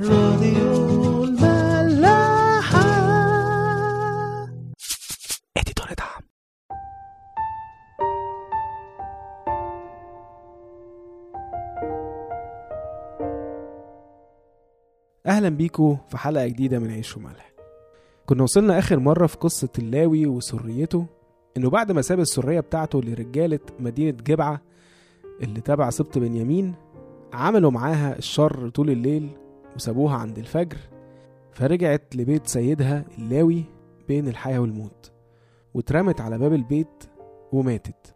راديو الملاحة. اديتور دعم. أهلا بيكم في حلقة جديدة من عيش وملح. كنا وصلنا آخر مرة في قصة اللاوي وسريته إنه بعد ما ساب السرية بتاعته لرجالة مدينة جبعة اللي تبع سبط بنيامين عملوا معاها الشر طول الليل وسابوها عند الفجر فرجعت لبيت سيدها اللاوي بين الحياة والموت واترمت على باب البيت وماتت.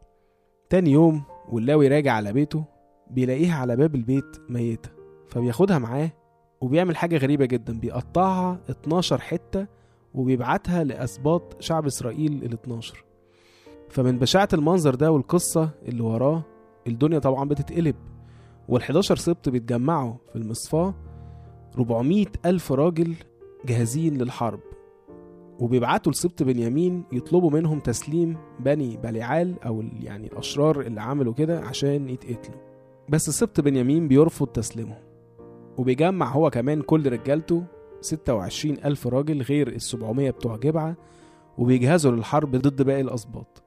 تاني يوم واللاوي راجع على بيته بيلاقيها على باب البيت ميتة فبياخدها معاه وبيعمل حاجة غريبة جدا بيقطعها 12 حتة وبيبعتها لأسباط شعب إسرائيل ال 12 فمن بشاعة المنظر ده والقصة اللي وراه الدنيا طبعا بتتقلب وال 11 سبط بيتجمعوا في المصفاة 400 ألف راجل جاهزين للحرب وبيبعتوا لسبط بنيامين يطلبوا منهم تسليم بني بليعال أو يعني الأشرار اللي عملوا كده عشان يتقتلوا. بس سبط بنيامين بيرفض تسليمهم وبيجمع هو كمان كل رجالته 26 ألف راجل غير ال 700 بتوع جبعة وبيجهزوا للحرب ضد باقي الأسباط.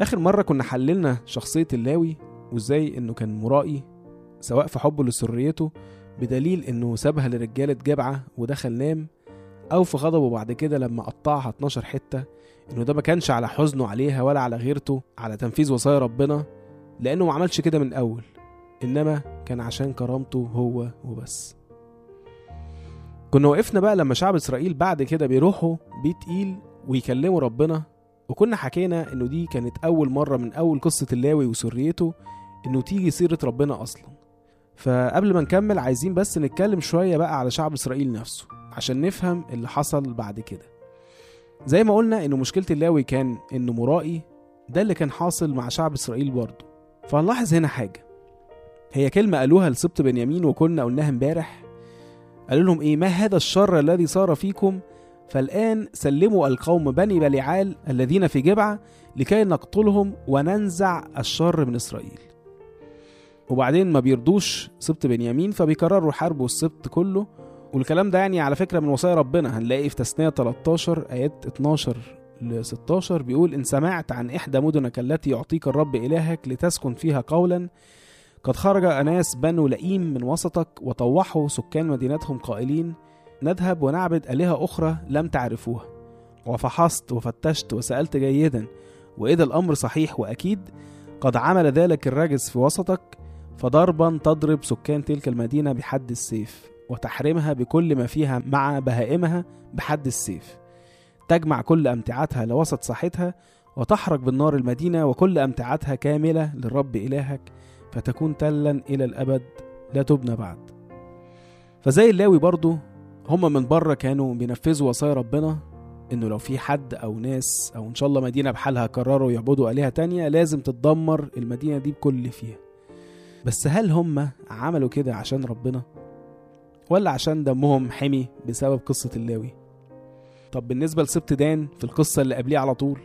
آخر مرة كنا حللنا شخصية اللاوي وإزاي إنه كان مرائي سواء في حبه لسريته بدليل إنه سابها لرجالة جبعة ودخل نام أو في غضبه بعد كده لما قطعها 12 حتة إنه ده ما كانش على حزنه عليها ولا على غيرته على تنفيذ وصايا ربنا لأنه ما عملش كده من الأول إنما كان عشان كرامته هو وبس. كنا وقفنا بقى لما شعب إسرائيل بعد كده بيروحوا بيت إيل ويكلموا ربنا وكنا حكينا إنه دي كانت أول مرة من أول قصة اللاوي وسريته إنه تيجي سيرة ربنا أصلا. فقبل ما نكمل عايزين بس نتكلم شوية بقى على شعب إسرائيل نفسه عشان نفهم اللي حصل بعد كده. زي ما قلنا إنه مشكلة اللاوي كان إنه مرائي ده اللي كان حاصل مع شعب إسرائيل برضه. فهنلاحظ هنا حاجة. هي كلمة قالوها لسبط بنيامين وكنا قلناها امبارح. قالوا لهم إيه؟ ما هذا الشر الذي صار فيكم؟ فالآن سلموا القوم بني بليعال الذين في جبعة لكي نقتلهم وننزع الشر من إسرائيل. وبعدين ما بيرضوش سبط بنيامين فبيقرروا يحاربوا السبط كله. والكلام ده يعني على فكرة من وصايا ربنا. هنلاقي في تثنية 13 آيات 12 ل 16 بيقول إن سمعت عن إحدى مدنك التي يعطيك الرب إلهك لتسكن فيها قولا. قد خرج أناس بنو لئيم من وسطك وطوحوا سكان مدينتهم قائلين نذهب ونعبد آلهة أخرى لم تعرفوها. وفحصت وفتشت وسألت جيدا. وإذا الأمر صحيح وأكيد قد عمل ذلك الرجس في وسطك. فضربا تضرب سكان تلك المدينة بحد السيف وتحرمها بكل ما فيها مع بهائمها بحد السيف. تجمع كل أمتعتها لوسط ساحتها وتحرق بالنار المدينة وكل أمتعتها كاملة للرب إلهك فتكون تلا إلى الأبد لا تبنى بعد. فزي اللاوي برضو هما من بره كانوا بينفذوا وصايا ربنا إنه لو في حد أو ناس أو إن شاء الله مدينة بحالها قرروا يعبدوا آلهة تانية لازم تتدمر المدينة دي بكل فيها. بس هل هما عملوا كده عشان ربنا؟ ولا عشان دمهم حمي بسبب قصة اللاوي؟ طب بالنسبة لسبت دان في القصة اللي قبليه على طول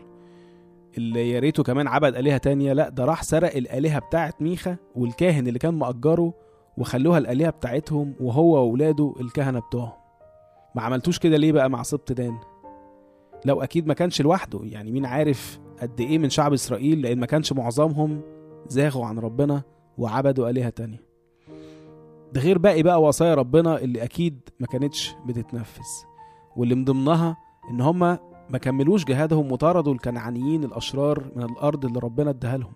اللي يا ريته كمان عبد آلهة تانية لا ده راح سرق الآلهة بتاعت ميخا والكاهن اللي كان مأجره وخلوها الآلهة بتاعتهم وهو وولاده الكهنة بتوعهم. ما عملتوش كده ليه بقى مع سبط دان؟ لو أكيد ما كانش لوحده يعني مين عارف قد إيه من شعب إسرائيل لأن ما كانش معظمهم زاغوا عن ربنا وعبدوا آلهة تانية. ده غير باقي بقى وصايا ربنا اللي أكيد ما كانتش بتتنفذ. واللي من ضمنها إن هما ما كملوش جهادهم وطردوا الكنعانيين الأشرار من الأرض اللي ربنا اداها لهم.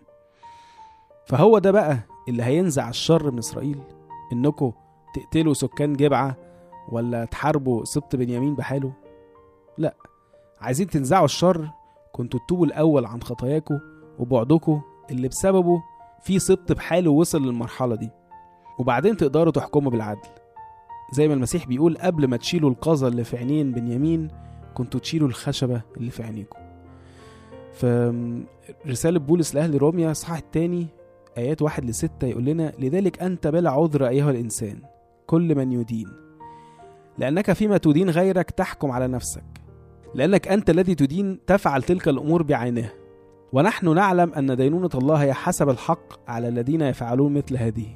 فهو ده بقى اللي هينزع الشر من إسرائيل. إنكم تقتلوا سكان جبعة ولا تحاربوا سبط بنيامين بحاله؟ لا. عايزين تنزعوا الشر؟ كنتوا تتوبوا الأول عن خطاياكم وبعدكم اللي بسببه في سبط بحاله وصل للمرحلة دي. وبعدين تقدروا تحكموا بالعدل. زي ما المسيح بيقول قبل ما تشيلوا القذى اللي في عينين بنيامين كنتوا تشيلوا الخشبة اللي في عينيكم. في رسالة بولس لأهل روميا صحاح التاني آيات واحد لستة يقول لنا لذلك أنت بلا عذر أيها الإنسان كل من يدين. لأنك فيما تدين غيرك تحكم على نفسك. لأنك أنت الذي تدين تفعل تلك الأمور بعينها ونحن نعلم أن دينونة الله هي حسب الحق على الذين يفعلون مثل هذه.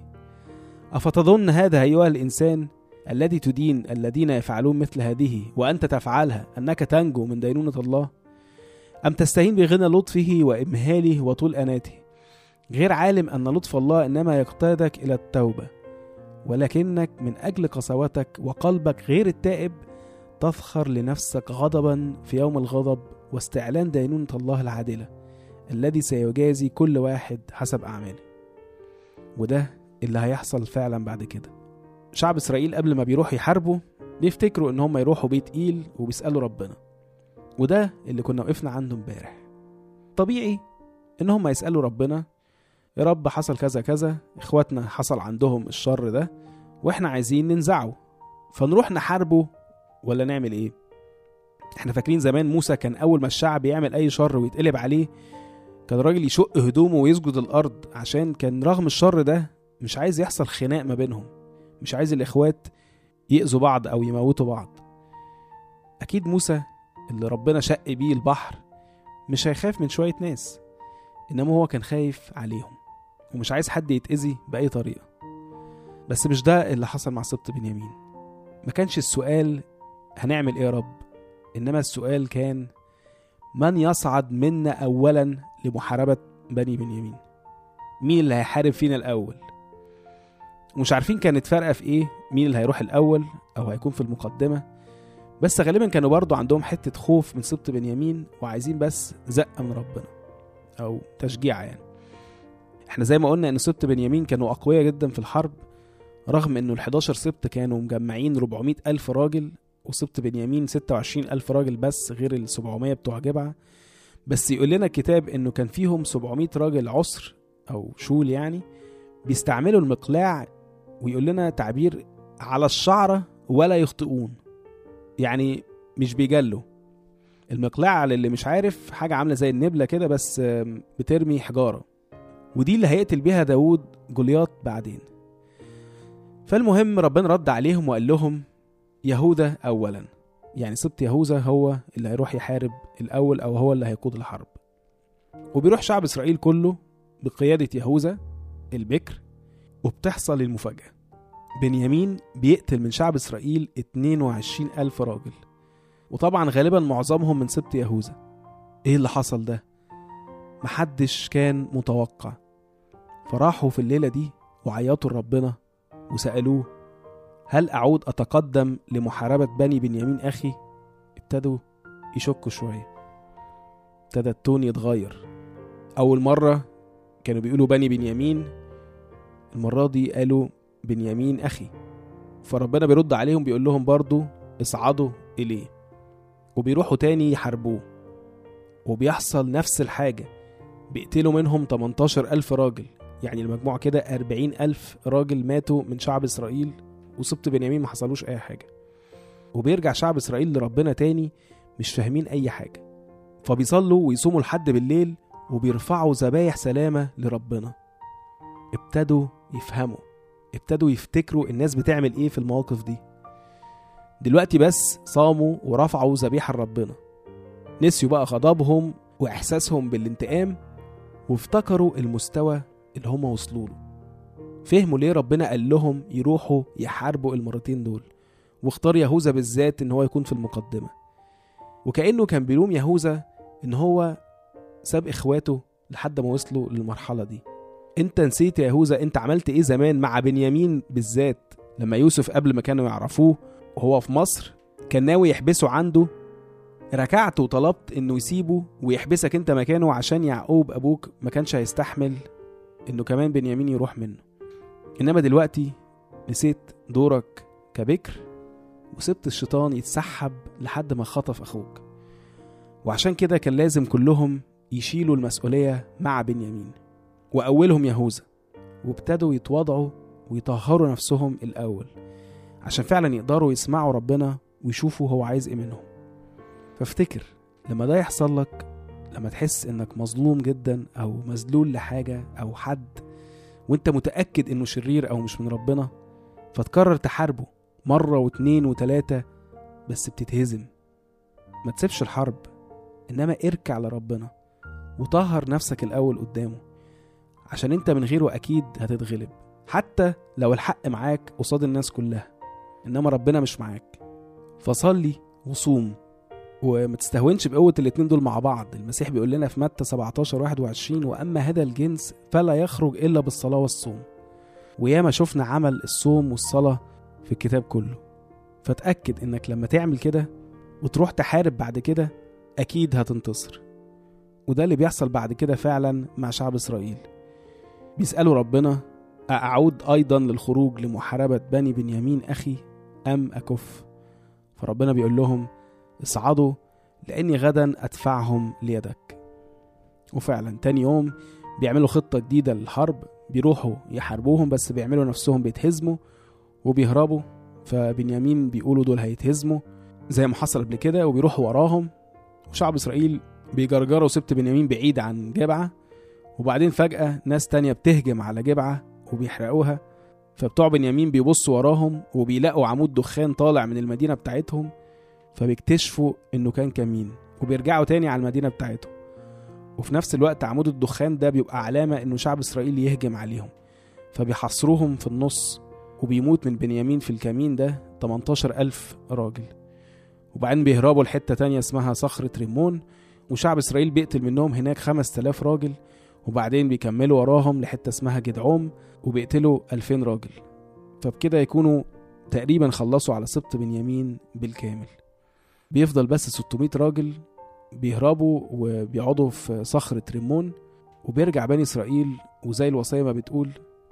أفتظن هذا أيها الإنسان الذي تدين الذين يفعلون مثل هذه وأنت تفعلها أنك تنجو من دينونة الله؟ أم تستهين بغنى لطفه وإمهاله وطول أناته؟ غير عالم أن لطف الله إنما يقتادك إلى التوبة ولكنك من أجل قسوتك وقلبك غير التائب تفخر لنفسك غضبا في يوم الغضب واستعلان دينونة الله العادلة. الذي سيجازي كل واحد حسب أعماله. وده اللي هيحصل فعلا بعد كده. شعب إسرائيل قبل ما بيروحوا يحاربوا بيفتكروا إن هم يروحوا بيت إيل وبيسألوا ربنا. وده اللي كنا وقفنا عنده امبارح. طبيعي إن هم يسألوا ربنا يا رب حصل كذا كذا إخواتنا حصل عندهم الشر ده وإحنا عايزين ننزعه. فنروح نحاربه ولا نعمل إيه؟ إحنا فاكرين زمان موسى كان أول ما الشعب يعمل أي شر ويتقلب عليه كان الراجل يشق هدومه ويسجد الأرض عشان كان رغم الشر ده مش عايز يحصل خناق ما بينهم. مش عايز الإخوات يأذوا بعض أو يموتوا بعض. أكيد موسى اللي ربنا شق بيه البحر مش هيخاف من شوية ناس إنما هو كان خايف عليهم ومش عايز حد يتأذي بأي طريقة. بس مش ده اللي حصل مع سبط بنيامين. ما كانش السؤال هنعمل إيه يا رب إنما السؤال كان من يصعد منا اولا لمحاربة بني بنيامين. مين اللي هيحارب فينا الأول؟ مش عارفين كانت فارقة في إيه مين اللي هيروح الأول أو هيكون في المقدمة بس غالبا كانوا برضو عندهم حتة خوف من سبط بنيامين وعايزين بس زقه من ربنا أو تشجيع يعني. إحنا زي ما قلنا إن سبط بنيامين كانوا أقوياء جدا في الحرب رغم إنه ال 11 سبط كانوا مجمعين 400 ألف راجل وسبط بنيامين 26 ألف راجل بس غير ال 700 بتوع جبعة بس يقول لنا الكتاب إنه كان فيهم 700 راجل عسر أو شول يعني بيستعملوا المقلاع ويقول لنا تعبير على الشعرة ولا يخطئون. يعني مش بيجلوا. المقلاع اللي مش عارف حاجة عاملة زي النبلة كده بس بترمي حجارة. ودي اللي هيقتل بيها داود جولياط بعدين. فالمهم ربنا رد عليهم وقال لهم يهوذا اولا. يعني سبط يهوذا هو اللي هيروح يحارب الأول أو هو اللي هيقود الحرب. وبيروح شعب إسرائيل كله بقيادة يهوذا البكر وبتحصل المفاجأة. بنيامين بيقتل من شعب إسرائيل 22 ألف راجل. وطبعا غالبا معظمهم من سبط يهوذا. إيه اللي حصل ده؟ محدش كان متوقع. فراحوا في الليلة دي وعيطوا لربنا وسألوه هل أعود أتقدم لمحاربة بني بنيامين أخي؟ ابتدوا يشكوا شوية. ابتدى التون يتغير. أول مرة كانوا بيقولوا بني بنيامين المرة دي قالوا بنيامين أخي. فربنا بيرد عليهم بيقول لهم برضو اصعدوا إليه. وبيروحوا تاني يحاربوه. وبيحصل نفس الحاجة. بيقتلوا منهم 18 ألف راجل. يعني المجموع كده 40 ألف راجل ماتوا من شعب إسرائيل. وسبط بنيامين ما حصلوش أي حاجة. وبيرجع شعب إسرائيل لربنا تاني مش فاهمين أي حاجة. فبيصلوا ويصوموا لحد بالليل وبيرفعوا ذبايح سلامة لربنا. ابتدوا يفهموا. ابتدوا يفتكروا الناس بتعمل إيه في المواقف دي. دلوقتي بس صاموا ورفعوا ذبيحة لربنا. نسيوا بقى غضبهم وإحساسهم بالانتقام وافتكروا المستوى اللي هم وصلوا له. فهموا ليه ربنا قال لهم يروحوا يحاربوا المرتين دول؟ واختار يهوذا بالذات إن هو يكون في المقدمة. وكأنه كان بيلوم يهوذا إن هو ساب إخواته لحد ما وصلوا للمرحلة دي. أنت نسيت يا يهوذا أنت عملت إيه زمان مع بنيامين بالذات لما يوسف قبل ما كانوا يعرفوه وهو في مصر كان ناوي يحبسه عنده؟ ركعت وطلبت إنه يسيبه ويحبسك أنت مكانه عشان يعقوب أبوك ما كانش هيستحمل إنه كمان بنيامين يروح منه. إنما دلوقتي نسيت دورك كبكر وسبت الشيطان يتسحب لحد ما خطف أخوك. وعشان كده كان لازم كلهم يشيلوا المسؤولية مع بنيامين وأولهم يهوذا وابتدوا يتواضعوا ويطهروا نفسهم الأول عشان فعلا يقدروا يسمعوا ربنا ويشوفوا هو عايز إيه منهم. فافتكر لما ده يحصل لك لما تحس إنك مظلوم جدا أو مذلول لحاجة أو حد وانت متأكد انه شرير أو مش من ربنا فتقرر تحاربه مرة واتنين وتلاتة بس بتتهزم. ما تسيبش الحرب إنما اركع لربنا وطهر نفسك الأول قدامه عشان انت من غيره أكيد هتتغلب حتى لو الحق معاك قصاد الناس كلها إنما ربنا مش معاك. فصلي وصوم. وما تستهونش بقوة الاتنين دول مع بعض. المسيح بيقول لنا في متى 17 21 وأما هذا الجنس فلا يخرج إلا بالصلاة والصوم. وياما شفنا عمل الصوم والصلاة في الكتاب كله. فتأكد إنك لما تعمل كده وتروح تحارب بعد كده أكيد هتنتصر. وده اللي بيحصل بعد كده فعلا مع شعب إسرائيل. بيسألوا ربنا أعود أيضا للخروج لمحاربة بني بنيامين أخي أم أكف؟ فربنا بيقول لهم اصعدوا لأني غدا أدفعهم ليدك. وفعلا تاني يوم بيعملوا خطة جديدة للحرب بيروحوا يحاربوهم بس بيعملوا نفسهم بيتهزموا وبيهربوا. فبنيامين بيقولوا دول هيتهزموا زي ما حصل قبل كده وبيروحوا وراهم. وشعب إسرائيل بيجرجروا سبت بنيامين بعيد عن جبعة. وبعدين فجأة ناس تانية بتهجم على جبعة وبيحرقوها. فبتوع بنيامين بيبصوا وراهم وبيلاقوا عمود دخان طالع من المدينة بتاعتهم. فبيكتشفوا إنه كان كمين وبيرجعوا تاني على المدينة بتاعتهم. وفي نفس الوقت عمود الدخان ده بيبقى علامة إنه شعب إسرائيل يهجم عليهم. فبيحصروهم في النص وبيموت من بنيامين في الكمين ده 18 ألف راجل. وبعدين بيهربوا لحتة تانية اسمها صخرة ريمون وشعب إسرائيل بيقتل منهم هناك 5000 راجل. وبعدين بيكملوا وراهم لحتة اسمها جدعوم وبيقتلوا 2000 راجل. فبكده يكونوا تقريبا خلصوا على سبط بنيامين بالكامل. بيفضل بس 600 راجل بيهربوا وبيقعدوا في صخرة ريمون وبيرجع بني إسرائيل وزي الوصية ما بتقول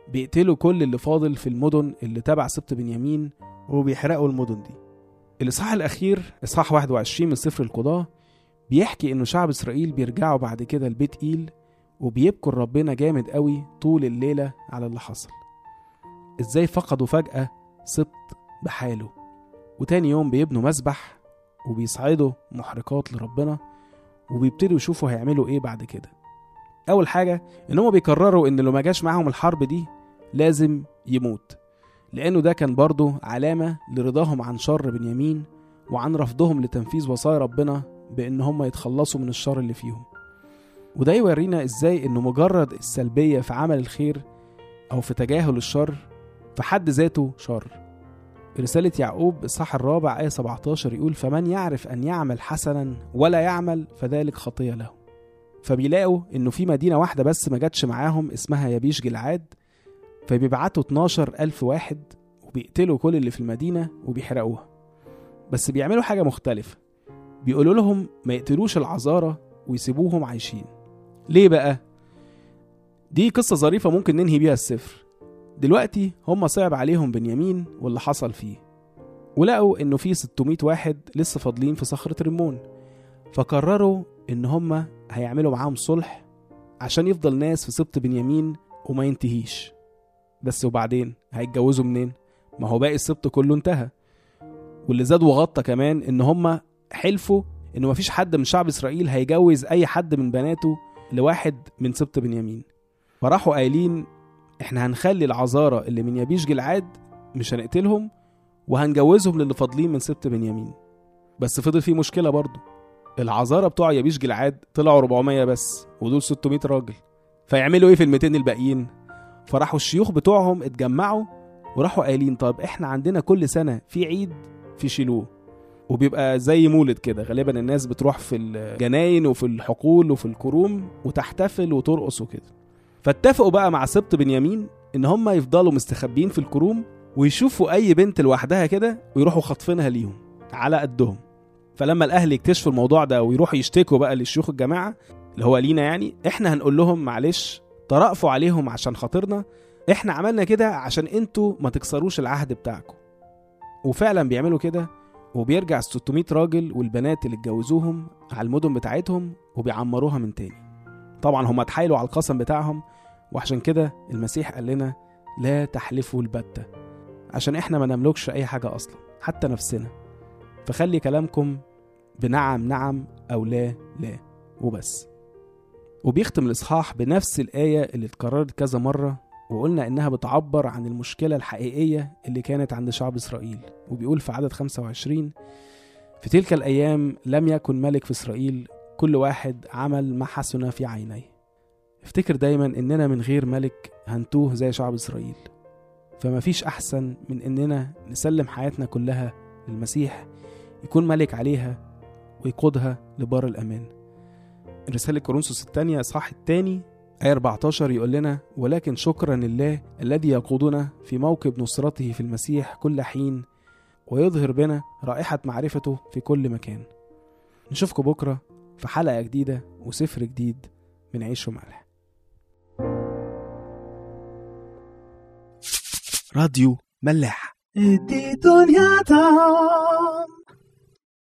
بيقتلوا كل اللي فاضل في المدن اللي تبع سبط بنيامين. وبيحرقوا المدن دي. الإصحاح الأخير إصحاح 21 من سفر القضاة بيحكي إنه شعب إسرائيل بيرجعوا بعد كده لبيت إيل وبيبكوا ربنا جامد قوي طول الليلة على اللي حصل. إزاي فقدوا فجأة سبط بحاله. وتاني يوم بيبنوا مسبح وبيصعدوا محرقات لربنا وبيبتدوا يشوفوا هيعملوا إيه بعد كده. أول حاجة إن هم بيقرروا إن لو ما جاش معاهم الحرب دي لازم يموت لأنه ده كان برضه علامة لرضاهم عن شر بنيامين وعن رفضهم لتنفيذ وصايا ربنا بإن هم يتخلصوا من الشر اللي فيهم. وده يورينا إزاي إنه مجرد السلبية في عمل الخير أو في تجاهل الشر في حد ذاته شر. رسالة يعقوب إصحاح الرابع آية 17 يقول فمن يعرف أن يعمل حسنا ولا يعمل فذلك خطية له. فبيلاقوا إنه في مدينة واحدة بس ما جاتش معاهم اسمها يبيش جلعاد. فبيبعتوا 12 ألف واحد وبيقتلوا كل اللي في المدينة وبيحرقوها. بس بيعملوا حاجة مختلفة. بيقولوا لهم ما يقتلوش العذارة ويسيبوهم عايشين. ليه بقى؟ دي قصة ظريفة ممكن ننهي بيها السفر. دلوقتي هم صعب عليهم بنيامين واللي حصل فيه. ولقوا إنه في 600 واحد لسه فاضلين في صخرة ريمون. فقرروا إن هم هيعملوا معاهم صلح عشان يفضل ناس في سبط بنيامين وما ينتهيش. بس وبعدين؟ هيتجوزوا منين؟ ما هو باقي السبط كله انتهى. واللي زاد وغطى كمان إن هم حلفوا إن مفيش حد من شعب إسرائيل هيجوز أي حد من بناته لواحد من سبط بنيامين. فراحوا قايلين إحنا هنخلي العذارى اللي من يبيش جلعاد مش هنقتلهم وهنجوزهم للي فاضلين من سبط بنيامين. بس فضل في مشكلة برضه. العذارى بتوع يبيش جلعاد طلعوا 400 بس ودول 600 راجل. فيعملوا إيه في ال 200 الباقيين؟ فراحوا الشيوخ بتوعهم اتجمعوا وراحوا قايلين طب إحنا عندنا كل سنة في عيد في شيلوه. وبيبقى زي مولد كده غالبا الناس بتروح في الجناين وفي الحقول وفي الكروم وتحتفل وترقص وكده. فاتفقوا بقى مع سبط بنيامين إن هم يفضلوا مستخبيين في الكروم ويشوفوا أي بنت لوحدها كده ويروحوا خاطفينها ليهم على قدهم. فلما الأهل يكتشفوا الموضوع ده ويروحوا يشتكوا بقى للشيوخ الجماعة اللي هو لينا يعني إحنا هنقول لهم معلش ترأفوا عليهم عشان خاطرنا إحنا عملنا كده عشان أنتوا ما تكسروش العهد بتاعكم. وفعلا بيعملوا كده وبيرجع ال 600 راجل والبنات اللي اتجوزوهم على المدن بتاعتهم وبيعمروها من تاني. طبعا هم اتحايلوا على القسم بتاعهم وعشان كده المسيح قال لنا لا تحلفوا البتة عشان إحنا ما نملكش أي حاجة أصلا حتى نفسنا. فخلي كلامكم بنعم نعم أو لا لا وبس. وبيختم الإصحاح بنفس الآية اللي اتكررت كذا مرة وقلنا إنها بتعبر عن المشكلة الحقيقية اللي كانت عند شعب إسرائيل. وبيقول في عدد 25 في تلك الأيام لم يكن ملك في إسرائيل كل واحد عمل ما حسن في عينيه. افتكر دايما إننا من غير ملك هنتوه زي شعب إسرائيل. فما فيش أحسن من إننا نسلم حياتنا كلها للمسيح يكون ملك عليها ويقودها لبار الأمان. رسالة كورنثوس الثانية إصحاح الثاني آية 14 يقول لنا ولكن شكرا لله الذي يقودنا في موكب نصرته في المسيح كل حين ويظهر بنا رائحة معرفته في كل مكان. نشوفكم بكرة في حلقة جديدة وسفر جديد من عيش وملح. راديو ملاح.